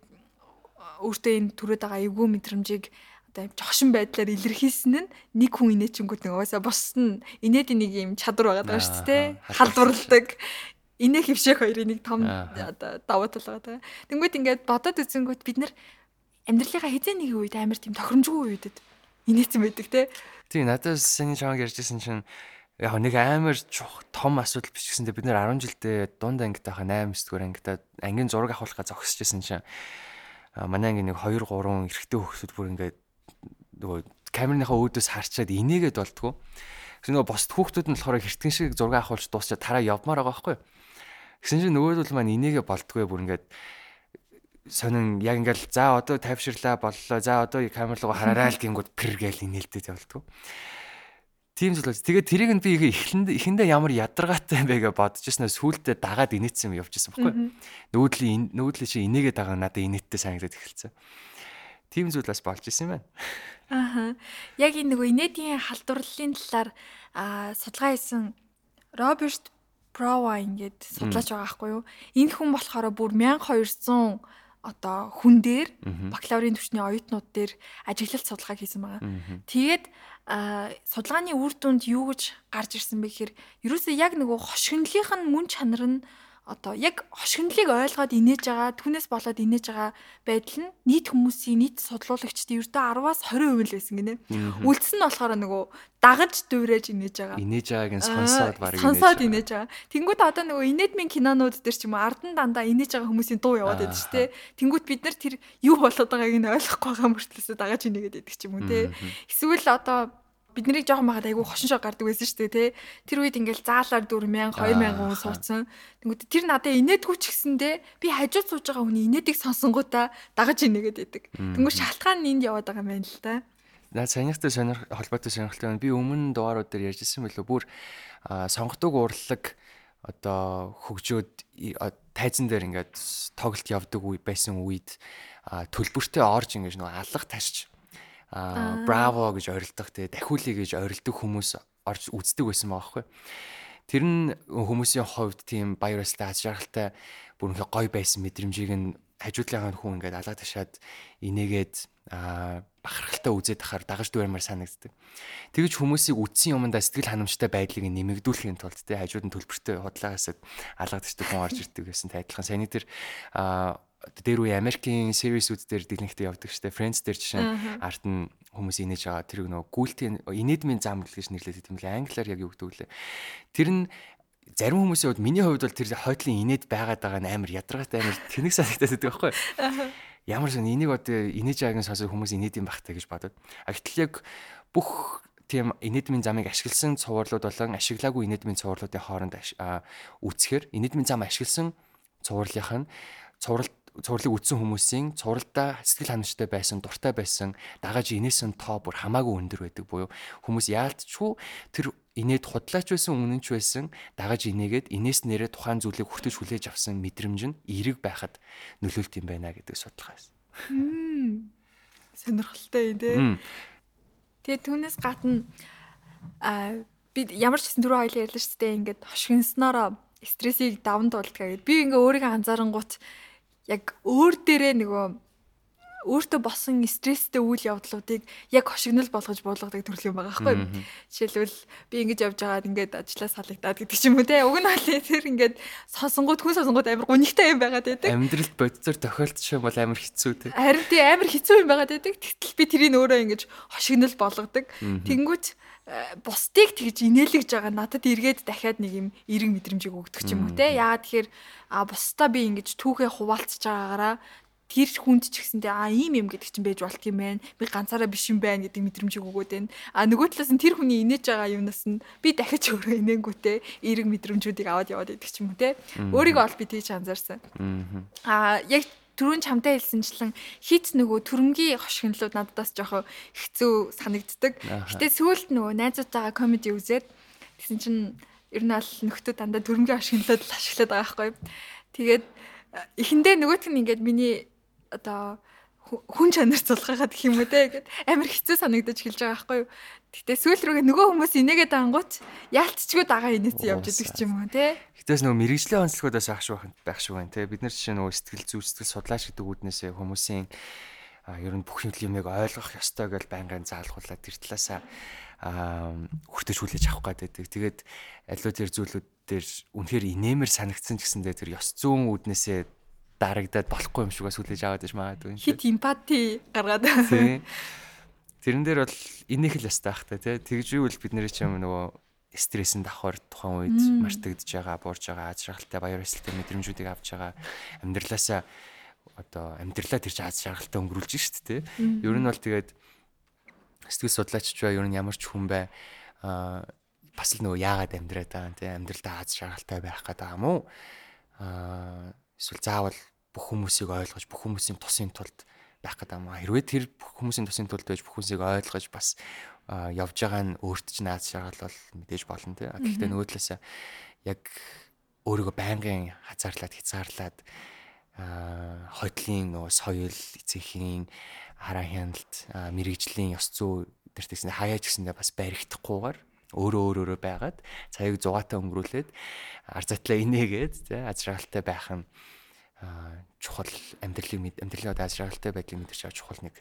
өөртөө энэ төрөөд байгаа эвгүй мэдрэмжийг одоо жогшин байдлаар илэрхийлсэн нь нэг хүн инээчингүүд нэг угаасаа бос нь инээдийн нэг юм чадвар байгаа даа шүү дээ халдварладаг инээ хөвшөөх хоёрын нэг том одоо давуу тал байгаа. Тэнгүүд ингээд бодоод үзэнгүүт бид нар амьдралынхаа хизээ нэг үед амар тийм тохиромжгүй үедэд инээсэн байдаг те. Тийм надад саний чамаг ярьжсэн чинь яг нэг амар том асуудал биш гэсэндээ бид нэр 10 жилдээ дунд ангитайхаа 8 9 дугаар ангитаа ангийн зураг авахлахаа зогсчихсэн чинь манай анги нэг 2 3 эрэгтэй хөвгсүүд бүр ингээд нөгөө камерныхаа өөдөөс харчаад инээгээд болтгоо. Гэсэн нөгөө босд хүүхдүүд нь болохоор хэртгэн шиг зураг авахулж дуусчаад тараа явмаар байгаа байхгүй? Гэсэн чинь нөгөөдөл маань инээгээ болтгоо бүр ингээд сонин яг ингээл за одоо тайвширлаа боллоо. За одоо камер руу хараарай л гингүүд пэр гээл инээлдэж явдгоо. Тийм зүйл болж. Тэгээд тэрийг нь би ихэнд ихэндээ ямар ядаргаатай юм бэ гэж бодож ирснээр сүултээ дагаад инээсэн юм явж ирсэн баггүй. Нүүдлийн нүүдлийн чи инээгээд байгаа надад инээдтэй санагдаад эхэлсэн. Тийм зүйл бас болж исэн юм байна. Ааха. Яг энэ нөгөө инээдийн халдварлалын талаар аа судалгаа хийсэн Роберт Прова ингээд судлаач байгаа байхгүй юу? Энэ хүн болохоор бүр 1200 одоо хүн дээр бакалаврын түвшний оюутнууд дээр ажиглалт судалгаа хийсэн байгаа. Тэгээд судалгааны үр дүнд юу гэж гарч ирсэн бэ гэхээр ерөөсөө яг нөгөө хошигнлынх нь мөн чанар нь одоо яг хошигнлыг ойлгоод инээж байгаа түүнээс болоод инээж байгаа байдал нь нийт хүмүүсийн нийт судлуулагчдын ердөө 10-аас 20% л байсан гинэ. Үлдсэн нь болохоор нөгөө дагаж дүүрэж инээж байгаа. Инээж байгааг нь сонсоод барыг сонсоод инээж байгаа. Тэнгүүд одоо нөгөө инээдмийн кинонууд дээр ч юм уу ардан дандаа инээж байгаа хүмүүсийн дуу яваад байдаг шүү дээ. Тэнгүүд бид нар тэр юу болоод байгааг нь ойлгохгүй байгаа мөртлөөсөө дагаж инээгээд байдаг ч юм уу те. Эсвэл одоо бид нарыг жоохон байгаад айгүй хошин шог гардаг байсан шүү дээ тий. Тэр үед ингээл заалаар 4000 2000 хүн суудсан. Тэнгүүд тэр надад инээдгүй ч гэсэндээ би хажууд сууж байгаа хүний инээдийг сонсонгуудаа дагаж инээгээд байдаг. Тэнгүүд шалтгаан нь энд яваад байгаа юм байна л да. Наад санийхтай сонир холбоотой сонирхолтой байна. Би өмнө дугаарууд дээр ярьжсэн байлоо. Бүр сонгодог урлаг одоо хөгжөөд тайзан дээр ингээд тоглолт явдаг үе байсан үед төлбөртөө орж ингэж нөгөө алга тарч браво гэж орилдог те дахиулъя гэж орилдог хүмүүс орж үздэг байсан байгаа байхгүй. Тэр нь хүмүүсийн хувьд тийм баяр баясгалтай аз жаргалтай бүр ингээ гоё байсан мэдрэмжийг нь хажуудлынхаа хүн ингээд алга ташаад инээгээд бахархалтай үзээд тахаар дагаж дүүрмээр санагддаг. Тэгэж хүмүүсийг үтсэн юмдаа сэтгэл ханамжтай байдлыг нэмэгдүүлэхийн тулд те хажууд нь төлбөртэй худлаагаас алгадчихдаг хүн орж ирдэг гэсэн тайлхан. Саяны тэр дээр үе Америкийн series-үүд дээр дэлгэхтэй явдаг штэ. Friends дээр жишээ арт нь хүмүүс инээж байгаа тэр нөгөө гүйлтийн инэдмийн зам гэж нэрлэдэг юм лээ. Англиар яг юу гэдэг вэ? Тэр нь зарим хүмүүсийн хувьд миний хувьд бол тэр хойтлын инээд байгаад байгаа нь амар ядаргаатай амар тэнэг санагдаад байдаг байхгүй ямар сон энийг одоо инээж байгааг сонсох хүмүүс инээд юм бахтай гэж бодод. А гэтэл яг бүх тийм инэдмийн замыг ашигласан цувралууд болон ашиглаагүй инэдмийн цувралуудын хооронд үүсгэхээр инэдмийн зам ашигласан цувралынх нь цуврал цувралыг үтсэн хүмүүсийн цувралдаа сэтгэл ханамжтай байсан, дуртай байсан, дагаж инээсэн тоо бүр хамаагүй өндөр байдаг буюу хүмүүс яалтчгүй тэр инээд худлаач байсан өмнө ч байсан дагаж инээгээд инээс нэрээ тухайн зүйлийг хүртэж хүлээж авсан мэдрэмж нь эерэг байхад нөлөөлт юм байна гэдэг судалгаа байсан. Сонирхолтой юм тий. Тэгээ түүнээс гадна а би ямар ч гэсэн түрүү хоёлаа ярьлаа шүү дээ ингээд хошигнснороо стрессийг даван туулдаг. Би ингээ өөрийгөө анзаарангуут яг өөр дээрээ нөгөө өөртөө босон стресстэй үйл явдлуудыг яг хошигнол болгож буулгадаг төрөл юм байгаа байхгүй. Жишээлбэл би ингэж явж байгаад ингээд ажлаа салагдаад гэдэг ч юм уу те. Уг нь бол тэр ингээд сонсонгууд хүн сонсонгууд амар гунигтай юм байгаад байдаг. Амьдралд бодцоор тохиолдчих юм бол амар хэцүү те. Харин тий амар хэцүү юм байгаад байдаг. Тэгтэл би тэрийг өөрөө ингэж хошигнол болгодог. Тэнгүүч бусдыг тэгж инээлгэж байгаа надад эргээд дахиад нэг юм эрг мэдрэмжийг өгдөг ч юм уу те. Яагаад тэгэхээр а бусдаа би ингэж түүхээ хуваалцж байгаагаараа тэр хүнд ч гэсэндээ аа ийм юм гэдэг чинь байж болт юм байна. Би ганцаараа биш юм байна гэдэг мэдрэмжийг өгөөд байна. А нөгөө талаас нь тэр хүний инээж байгаа юмнаас нь би дахиж өөрөө инээнгүүтээ эерэг мэдрэмжүүдийг аваад яваад идэг ч юм уу те. Өөрийгөө ол би тийч анзаарсан. Аа яг түрүүн чамтай хэлсэнчлэн хит нөгөө төрөмгийн хошигнлууд нададаас жоохон хэцүү санагддаг. Гэтэ сүүлд нөгөө найзуудтайгаа комеди үзээд тэгсэн чинь ер нь аль нөхдөө дандаа төрөмгийн хошигнлууд л ашиглаад байгаа байхгүй. Тэгээд эхэндээ нөгөөтг нь ингээд миний одоо хүн чанар цулгахад гэх юм уу те гэд амар хэцүү санагдаж эхэлж байгаа байхгүй юу. Гэтэ сүүл рүүгээ нөгөө хүмүүс инээгээд ангууч яалтчгүй дагаа инээс явж идэг ч юм уу те. Гэтээс нөгөө мэрэгжлийн онцлогоодоос ах шиг байх шиг байна те. Бид нар жишээ нөгөө сэтгэл зүй сэтгэл судлаач гэдэг үднээсээ хүмүүсийн ер нь бүх юмыг ойлгох ёстой гэж байнгын заалгуулад тэр талаасаа хүртэж хүлээж авах гэдэг. Тэгээд аливаа тэр зүйлүүд дээр үнэхээр инээмэр санагдсан гэсэндээ тэр ёс зүүн үднээсээ дарагдаад болохгүй юм шиг бас хүлээж аваад иж магадгүй. Хит эмпати гаргаад. Тэрэн дээр бол инех л ястай бах та тий. Тэгж ивэл бид нэр чинь нөгөө стрессэнд давхар тухайн үед мартагдж байгаа, буурж байгаа, аз жаргалтай баяр баясгалтай мэдрэмжүүдийг авч байгаа амьдралаасаа одоо амьдралаа тэр чинь аз жаргалтай өнгөрүүлж шít тий. Ер нь бол тэгээд сэтгэл судлаач ч бай ер нь ямар ч хүн бай а бас л нөгөө яагаад амьдраад байгаа тий амьдралдаа аз жаргалтай байх гэдэг юм уу а эсвэл заавал бүх хүмүүсийг ойлгож бүх хүмүүсийн тусын тулд байх гэдэг юм аа. Хэрвээ тэр бүх хүмүүсийн тусын тулд байж бүх хүмүүсийг ойлгож бас явж байгаа нь өөрт ч наад шагаал бол мэдээж болно тий. Гэхдээ нөгөө талаас яг өөрийгөө байнгын хазаарлаад хязгаарлаад хойдлын нөгөө соёл эцэгхийн хараа хяналт мэрэгжлийн ёс зүй тэр тэгснэ хаяач гэсэндээ бас баригдахгүйгээр өөрөө өөрөөрөө байгаад цагийг зугаатай өнгөрүүлээд ар затлаа инээгээд тий аз жаргалтай байх нь чухал амьдралыг аз жаргалтай байдлыг мэдэрч авах чухал нэг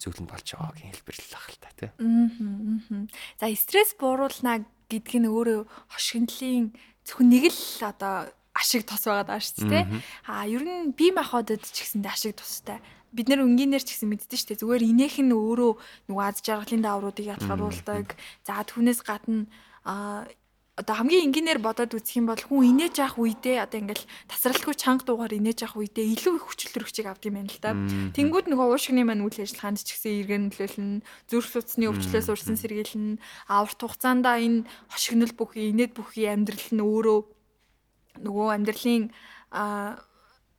зүйл нь болж байгаагийн хэлбэр л ах л та тий. Аа. За стресс бууруулна гэдг нь өөрөө хошигнлын зөвхөн нэг л одоо ашиг тос байгаа даа шүү дээ. Аа ер нь бие махбодод ч гэсэндээ ашиг тустай бид нар өнгийнээр ч гэсэн мэддэн штэ зүгээр инех нь өөрөө нөгөө аз жаргалын даавруудыг ялгаруулдаг. За түүнээс гадна а одоо хамгийн энгийнээр бодоод үзэх юм бол хүн инээж явах үедээ одоо ингээл тасралтгүй чанга дуугаар инээж явах үедээ илүү их хүчил төрөгчийг авдаг юм байна л да. Тэнгүүд нөгөө уушгины маань үйл ажиллагаанд ч гэсэн эргэн нөлөөлнө, зүрх судасны өвчлөөс урсан сэргийлнэ, аварт хугацаанд энэ хошигнол бүхий, инээд бүхий амьдрал нь өөрөө нөгөө амьдралын а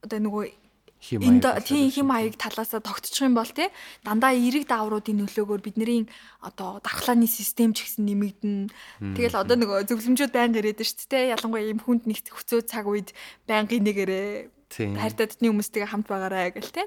одоо нөгөө Хим маяг тийм хим маяг талаасаа тогтчих юм бол те дандаа эерэг даавруудын нөлөөгөөр бидний одоо дархлааны систем ч гэсэн нэмэгдэнэ. Тэгэл одоо нөгөө зөвлөмжүүд байнга ирээд шүү дээ. Ялангуяа юм хүнд нэг хөцөө цаг үед байнгын хайртай дотны хүмүүстэйгээ хамт байгаарай гэл те.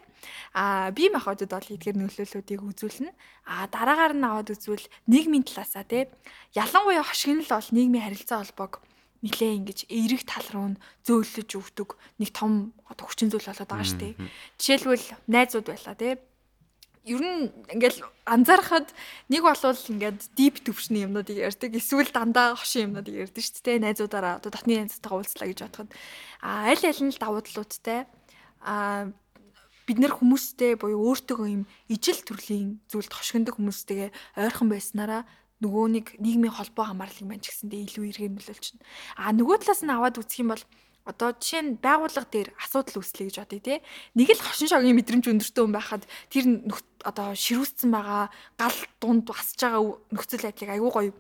Аа бие махбодод бол эдгээр нөлөөллүүдийг үзүүлнэ. Аа дараагаар нь аваад үзвэл нийгмийн талаасаа те. Ялангуяа хошигнол бол нийгмийн харилцаа холбоог нилээ ингэж эерэг тал руу нь зөөлөж өгдөг нэг том одоо хүчин зүйл болоод байгаа шүү дээ. Жишээлбэл найзууд байлаа те. Ер нь ингээл анзаархад нэг болвол ингээд дип төвшний юмнуудыг ярьдаг. Эсвэл дандаа хошин юмнуудыг ярьдаг шүү дээ. Найзуудаараа одоо дотны найзтайгаа уулзлаа гэж бодоход а аль аль нь л давуу талуудтай а бид нэр хүмүүстэй буюу өөртөөгөө юм ижил төрлийн зүйлд хошигндог хүмүүстэйгээ ойрхон байснараа нөгөө нэг нийгмийн холбоо хамаарлын маань ч гэсэндээ илүү эргээр нөлөөлчихнө. А нөгөө талаас нь аваад үзэх юм бол одоо жишээ нь байгууллага дээр асуудал үүслэе гэж бодъё те. Нэг л хошин шогийн мэдрэмж өндөртөө хүн байхад тэр одоо ширүүцсэн байгаа гал дунд басж байгаа нөхцөл байдлыг айгүй гоё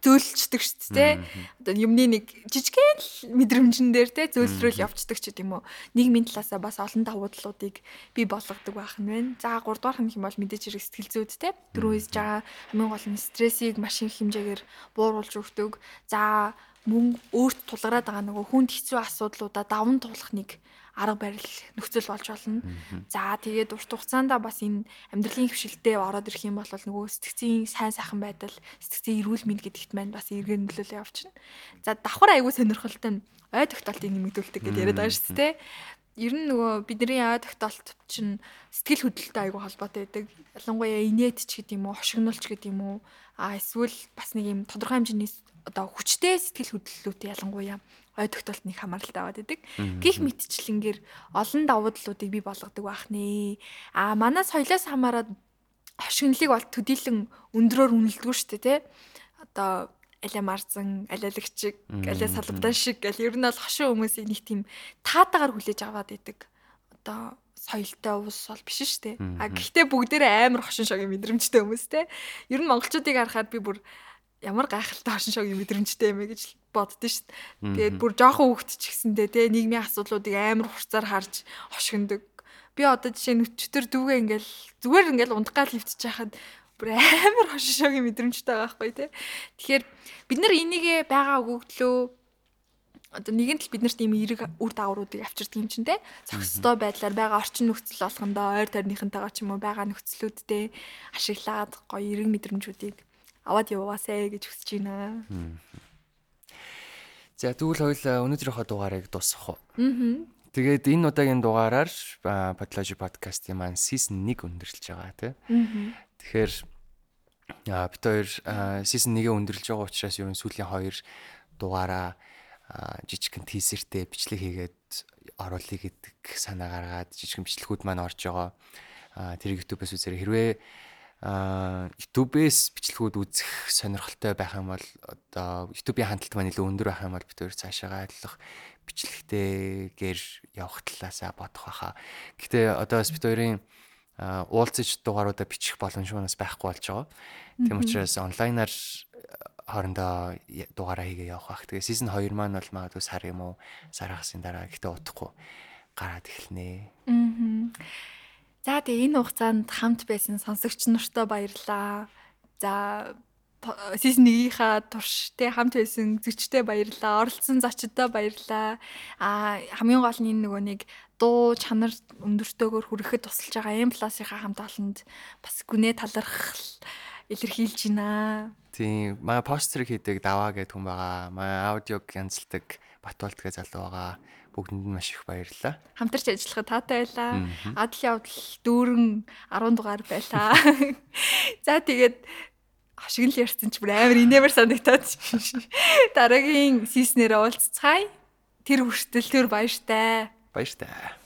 зөөлчдөг шүү дээ. Одоо юмны нэг жижигхэн л мэдрэмжэн дээр те зөөлрөл явцдаг ч гэдэм үү. Нийгмийн талаасаа бас олон давуу талуудыг бий болгодог байх нь байна. За 3 дугаар нь хэм бол мэдээж хэрэг сэтгэл зүйд те. Дөрөв хийж байгаа хамгийн гол нь стрессийг маш их хэмжээгээр бууруулж өгдөг. За мөн өөрт тулгараад байгаа нөгөө хүнд хэцүү асуудлуудаа даван туулах нэг арга барил нөхцөл болж болно. За тэгээд урт хугацаанд бас энэ амьдралын хөвшилтэд ороод ирэх юм бол нөгөө сэтгцийн сайн сайхан байдал, сэтгцийн эрүүл мэнд гэдэгт маань бас эргээр нөлөөлөө явчихна. За давхар айгүй сонирхолтой нь ой тогтоолтыг нэмэгдүүлдэг гэдээ яриад байгаа шүү дээ. Ер нь нөгөө бидний ой тогтоолт чинь сэтгэл хөдлөлтөй айгүй холбоотой байдаг. Ялангуяа инээд ч гэдэг юм уу, хошигнолч гэдэг юм уу, а эсвэл бас нэг юм тодорхой хэмжээний одоо хүчтэй сэтгэл хөдлөлтүүд ялангуяа ой тогтоолт нэг хамааралтай аваад байдаг. Гих мэтчлэнгээр олон давуу талуудыг бий болгодог байх нэ. А манаас соёлоос хамаарат хошигнлыг бол төдийлөн өндрөөр үнэлдэггүй шүү дээ, тэ. Одоо аля марзан, алялагч, аля салбдан шиг гэл ер нь бол хошин хүмүүсийг нэг тийм таатагаар хүлээж аваад идэг. Одоо соёлтой ус бол биш шүү дээ. А гэхдээ бүгдээрээ амар хошин шогийн мэдрэмжтэй хүмүүс те. Ер нь монголчуудыг харахад би бүр ямар гайхалтай хошин шогийн мэдрэмжтэй юм бэ гэж шүү дээ. Тэгээд бүр жоохон хөвгт ч гэсэндээ те нийгмийн асуудлуудыг амар хурцаар харж хошигндог. Би одоо жишээ нь өчтөр дүүгээ ингээл зүгээр ингээл ундгаал хөвтөж яхад бүр амар хошин шогийн мэдрэмжтэй байгаа байхгүй те. Тэгэхээр бид нар энийгээ байгаа өгөгдлөө одоо нэгэн тал бид нарт ийм эерэг үр дагавруудыг авчирдаг юм чинь те зохистой байдлаар байгаа орчин нөхцөл болгондоо ойр тойрныхантайгаа ч юм уу байгаа нөхцлүүдтэй ашиглаад гоё эерэг мэдрэмжүүдийг аваад яваасай гэж хүсэж байна. За тэгвэл хоёул өнөөдрийнхөө дугаарыг дуусгах уу? Аа. Тэгээд энэ удаагийн дугаараар Pathology podcast-ийн маань season 1 өндөрлж байгаа тий. Аа. Тэгэхээр аа бид хоёр аа, season 1-ээ өндөрлж байгаа учраас ерөн сүүлийн хоёр дугаараа аа, жижигхэн тийзертэй бичлэг хийгээд оруулъя гэдэг санаа гаргаад жижигхэн бичлэгүүд маань орж байгаа. Аа тэр YouTube-ээс үзээрэй хэрвээ аа YouTube-ээс бичлэгүүд үзэх сонирхолтой байх юм бол одоо YouTube-ийн хандлт маань илүү өндөр байх юм бол бид хоёр цаашаа ажиллах бичлэгтэйгээр явах талаасаа бодох байхаа. Гэтэ одоо бас бид хоёрын уулзаж дугааруудаа бичих боломж манаас байхгүй болж байгаа. Тийм учраас онлайнаар хоорондоо дугаараа хийгээ явах бах. Тэгээ season 2 маань бол магадгүй сар юм уу? Сар хагасын дараа гэтээ удахгүй гараад эхэлнэ. Аа. За тэгээ энэ хугацаанд хамт байсан сонсогч нартай баярлалаа. За сизон 1-ийнхаа турштай хамт байсан зөчтэй баярлалаа. Оролцсон зочдтой баярлалаа. Аа хамгийн гол нь энэ нөгөө нэг дуу чанар өндөртөөгөр хүрэхэд тусалж байгаа эм пласынхаа хамт олонд бас гүнээ талархал илэрхийлж байна. Тийм маа постерыг хийдэг даваа гэдэг хүн байгаа. Маа аудиог янзалдаг Батуулт гэ залуу байгаа. Бүгдэнд нь маш их баярлалаа. Хамтарч ажиллахад таатай байлаа. Адал явдал дүүрэн 10 дугаар байлаа. За тэгээд хошигнол ярьсан ч бүр амар инээмэр санагтаад. Дараагийн сиснээр уулзцгаая. Тэр хүртэл тэр баяртай. Баяр таа.